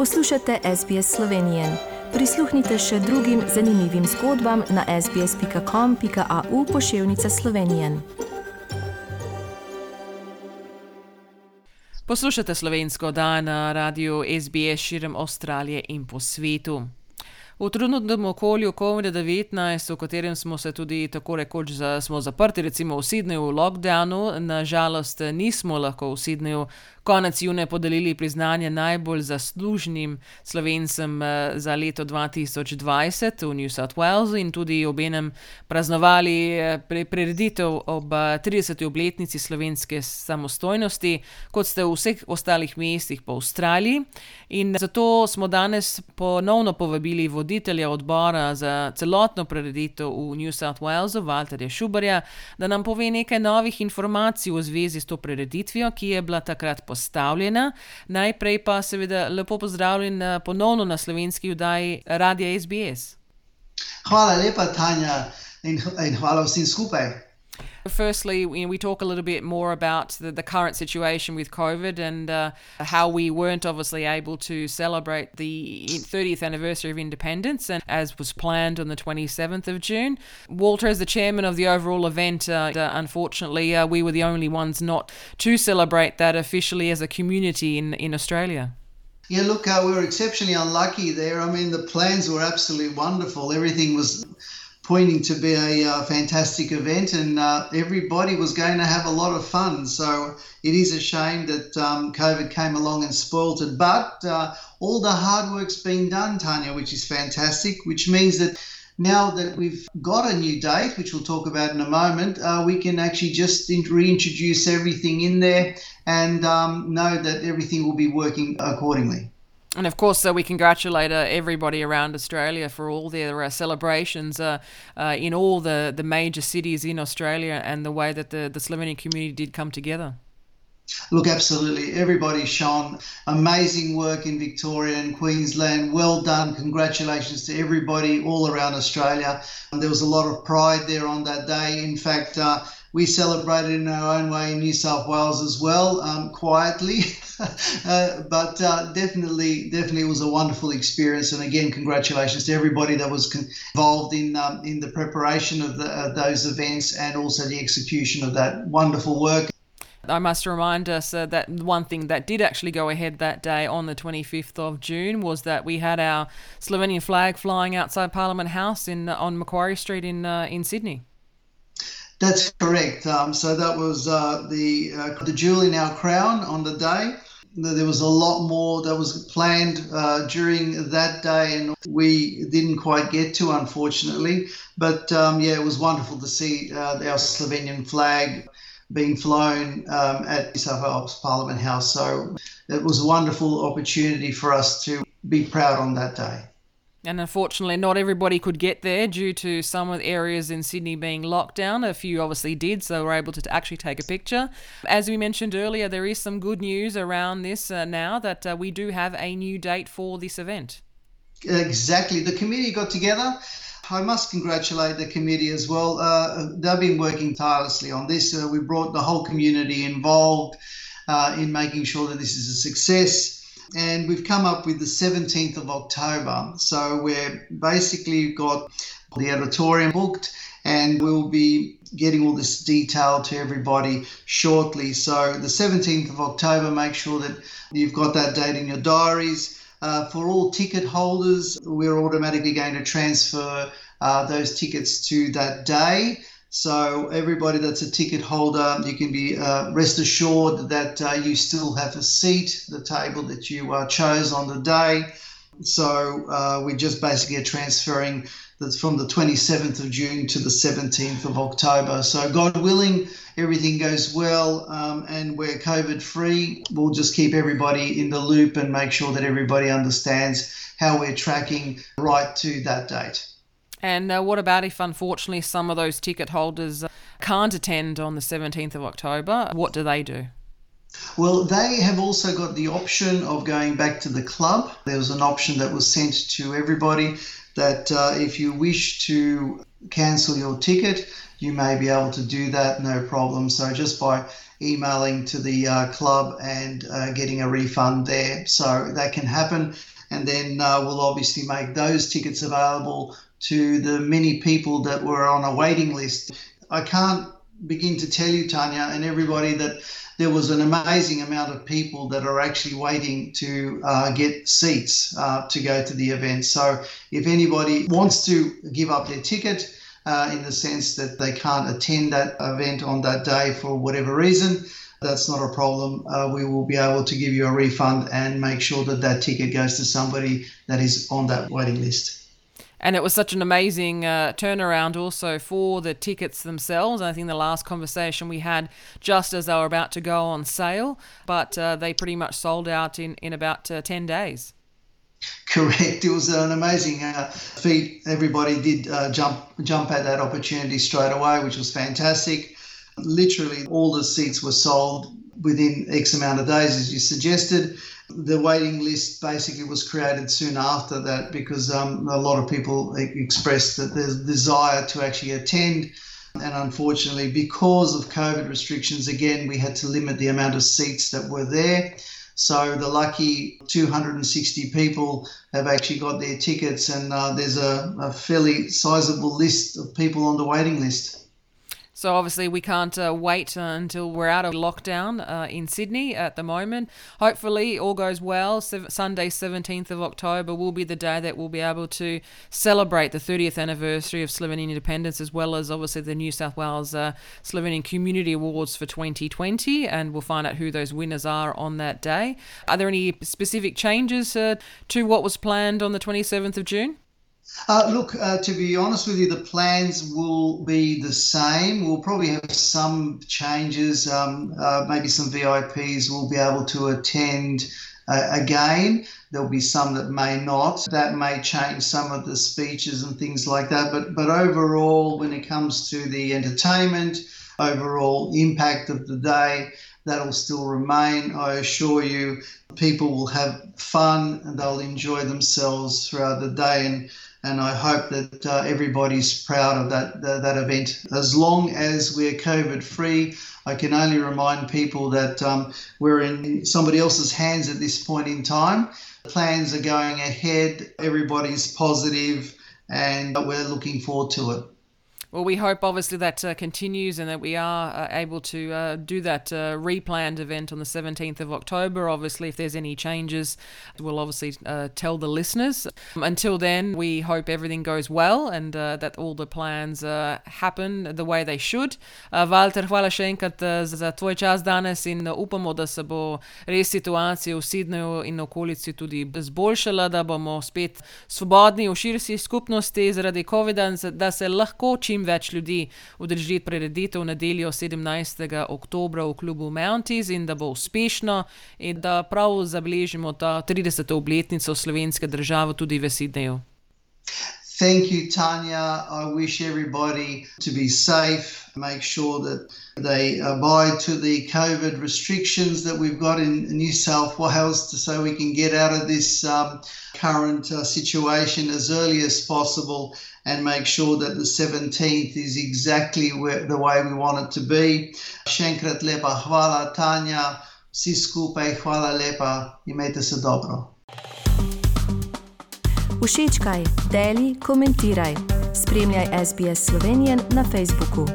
Poslušate SBS Slovenije. Prisluhnite še drugim zanimivim zgodbam na sbsp.com.au pošiljka Slovenije. Poslušate slovensko dan na radiju SBS širom Avstralije in po svetu. V trenutnem okolju COVID-19, v katerem smo se tudi tako rekoč za, zaprti, recimo v Sydneyju v lockdownu, nažalost nismo lahko v Sydneyju konec junija podelili priznanje najbolj zaslužnim slovencem eh, za leto 2020 v New South Walesu in tudi obenem praznovali eh, prireditev ob 30. Eh, obletnici slovenske samostojnosti, kot ste v vseh ostalih mestih po Avstraliji. In zato smo danes ponovno povabili voditelja odbora za celotno prireditev v New South Walesu, Walterja Šubarja, da nam pove nekaj novih informacij v zvezi s to prireditvijo, ki je bila takrat postavljena. Najprej pa seveda lepo pozdravljen eh, ponovno na slovenski vdaji Radia SBS. Hvala lepa, Tanja, in, in hvala vsem skupaj. Firstly, know, we talk a little bit more about the, the current situation with COVID and uh, how we weren't obviously able to celebrate the 30th anniversary of independence, and as was planned on the 27th of June. Walter, as the chairman of the overall event, uh, uh, unfortunately, uh, we were the only ones not to celebrate that officially as a community in, in Australia. Yeah, look, uh, we were exceptionally unlucky there. I mean, the plans were absolutely wonderful. Everything was pointing to be a uh, fantastic event, and uh, everybody was going to have a lot of fun. So it is a shame that um, COVID came along and spoilt it, but uh, all the hard work's been done, Tanya, which is fantastic, which means that now that we've got a new date, which we'll talk about in a moment, uh, we can actually just reintroduce everything in there and um, know that everything will be working accordingly. And of course, uh, we congratulate uh, everybody around Australia for all their uh, celebrations uh, uh, in all the, the major cities in Australia and the way that the, the Slovenian community did come together. Look, absolutely. Everybody shone. Amazing work in Victoria and Queensland. Well done. Congratulations to everybody all around Australia. And there was a lot of pride there on that day. In fact, uh, we celebrated in our own way in New South Wales as well, um, quietly, uh, but uh, definitely, definitely, it was a wonderful experience. And again, congratulations to everybody that was con- involved in um, in the preparation of the, those events and also the execution of that wonderful work. I must remind us uh, that one thing that did actually go ahead that day on the 25th of June was that we had our Slovenian flag flying outside Parliament House in on Macquarie Street in uh, in Sydney. That's correct. Um, so that was uh, the uh, the jewel in our crown on the day. There was a lot more that was planned uh, during that day, and we didn't quite get to, unfortunately. But um, yeah, it was wonderful to see uh, our Slovenian flag being flown um, at New South Wales Parliament House. So it was a wonderful opportunity for us to be proud on that day. And unfortunately, not everybody could get there due to some of the areas in Sydney being locked down. A few obviously did, so were able to actually take a picture. As we mentioned earlier, there is some good news around this uh, now that uh, we do have a new date for this event. Exactly. The committee got together. I must congratulate the committee as well. Uh, they've been working tirelessly on this. Uh, we brought the whole community involved uh, in making sure that this is a success and we've come up with the 17th of October. So we're basically got the auditorium booked and we'll be getting all this detail to everybody shortly. So the 17th of October, make sure that you've got that date in your diaries. Uh, for all ticket holders, we're automatically going to transfer uh, those tickets to that day. So everybody that's a ticket holder, you can be uh, rest assured that uh, you still have a seat, the table that you uh, chose on the day. So uh, we just basically are transferring that's from the 27th of June to the 17th of October. So God willing, everything goes well um, and we're COVID free. We'll just keep everybody in the loop and make sure that everybody understands how we're tracking right to that date. And uh, what about if, unfortunately, some of those ticket holders uh, can't attend on the 17th of October? What do they do? Well, they have also got the option of going back to the club. There was an option that was sent to everybody that uh, if you wish to cancel your ticket, you may be able to do that, no problem. So just by emailing to the uh, club and uh, getting a refund there. So that can happen. And then uh, we'll obviously make those tickets available to the many people that were on a waiting list. I can't begin to tell you, Tanya, and everybody that there was an amazing amount of people that are actually waiting to uh, get seats uh, to go to the event. So if anybody wants to give up their ticket, uh, in the sense that they can't attend that event on that day for whatever reason, that's not a problem. Uh, we will be able to give you a refund and make sure that that ticket goes to somebody that is on that waiting list. And it was such an amazing uh, turnaround also for the tickets themselves. I think the last conversation we had just as they were about to go on sale, but uh, they pretty much sold out in, in about uh, 10 days. Correct. It was an amazing uh, feat. Everybody did uh, jump jump at that opportunity straight away, which was fantastic. Literally, all the seats were sold within X amount of days, as you suggested. The waiting list basically was created soon after that because um, a lot of people expressed that there's desire to actually attend. And unfortunately, because of COVID restrictions, again, we had to limit the amount of seats that were there. So the lucky 260 people have actually got their tickets, and uh, there's a, a fairly sizable list of people on the waiting list. So obviously we can't uh, wait uh, until we're out of lockdown uh, in Sydney at the moment. Hopefully all goes well. Sunday 17th of October will be the day that we'll be able to celebrate the 30th anniversary of Slovenian independence as well as obviously the New South Wales uh, Slovenian Community Awards for 2020 and we'll find out who those winners are on that day. Are there any specific changes uh, to what was planned on the 27th of June? Uh, look, uh, to be honest with you, the plans will be the same. We'll probably have some changes. Um, uh, maybe some VIPs will be able to attend uh, again. There'll be some that may not. That may change some of the speeches and things like that. But but overall, when it comes to the entertainment, overall impact of the day, that'll still remain. I assure you, people will have fun and they'll enjoy themselves throughout the day and and I hope that uh, everybody's proud of that, that, that event. As long as we're COVID free, I can only remind people that um, we're in somebody else's hands at this point in time. Plans are going ahead, everybody's positive, and we're looking forward to it. Well, we hope obviously that uh, continues and that we are uh, able to uh, do that uh, replanned event on the 17th of October. Obviously, if there's any changes, we'll obviously uh, tell the listeners. Until then, we hope everything goes well and uh, that all the plans happen the way they should. Walter, hvala še enkrat za tvoj čas danes in upamo, da se bo res situacija v Sydneyju in okolici tudi zboljšala, da bomo spet svobodni v širši skupnosti zaradi COVID-a, da se lahko čim čim več ljudi udeležiti prireditev nedeljo 17. oktober v klubu Mounties in da bo uspešno in da prav zabeležimo ta 30. obletnico slovenske države tudi v Sydneyju. Thank you, Tanya. I wish everybody to be safe. Make sure that they abide to the COVID restrictions that we've got in New South Wales so we can get out of this um, current uh, situation as early as possible and make sure that the 17th is exactly where, the way we want it to be. Shenkrat lepa hvala, Tanya. Vsi skupaj hvala lepa. Imejte se dobro. Všečkaj, deli, komentiraj. Spremljaj SBS Slovenijo na Facebooku.